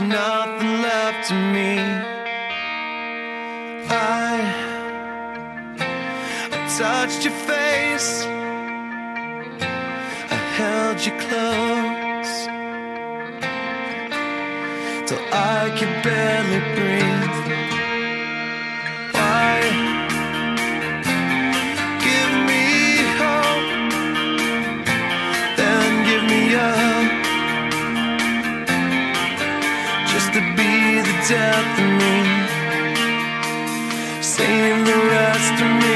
Nothing left to me. I, I touched your face. I held you close till I could barely breathe. Save the rest of me.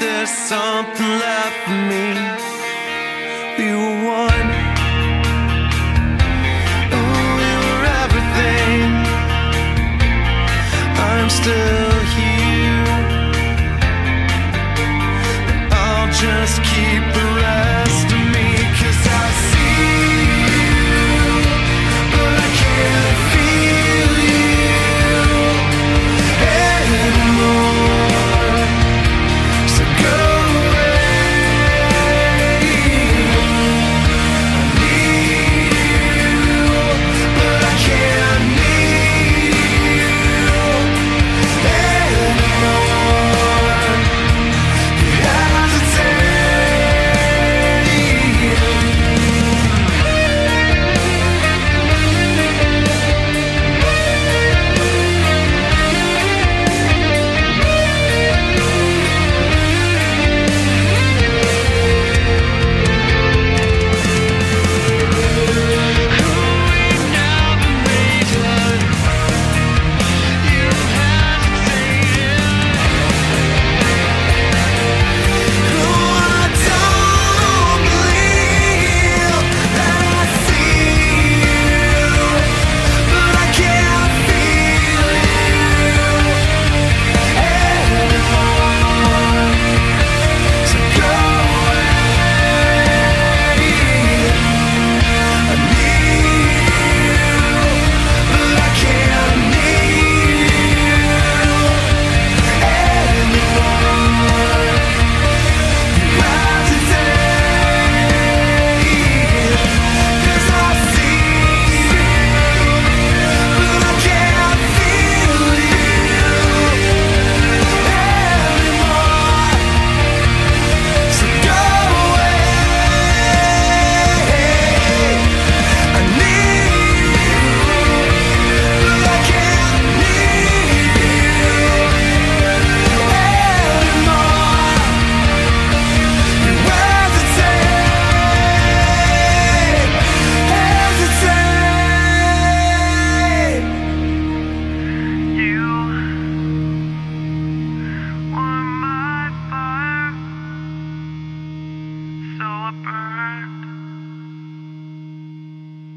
There's something left for me. We were one. Ooh, we were everything. I'm still here. I'll just keep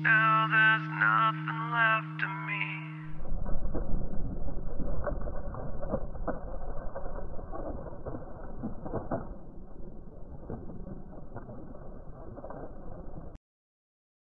Now there's nothing left of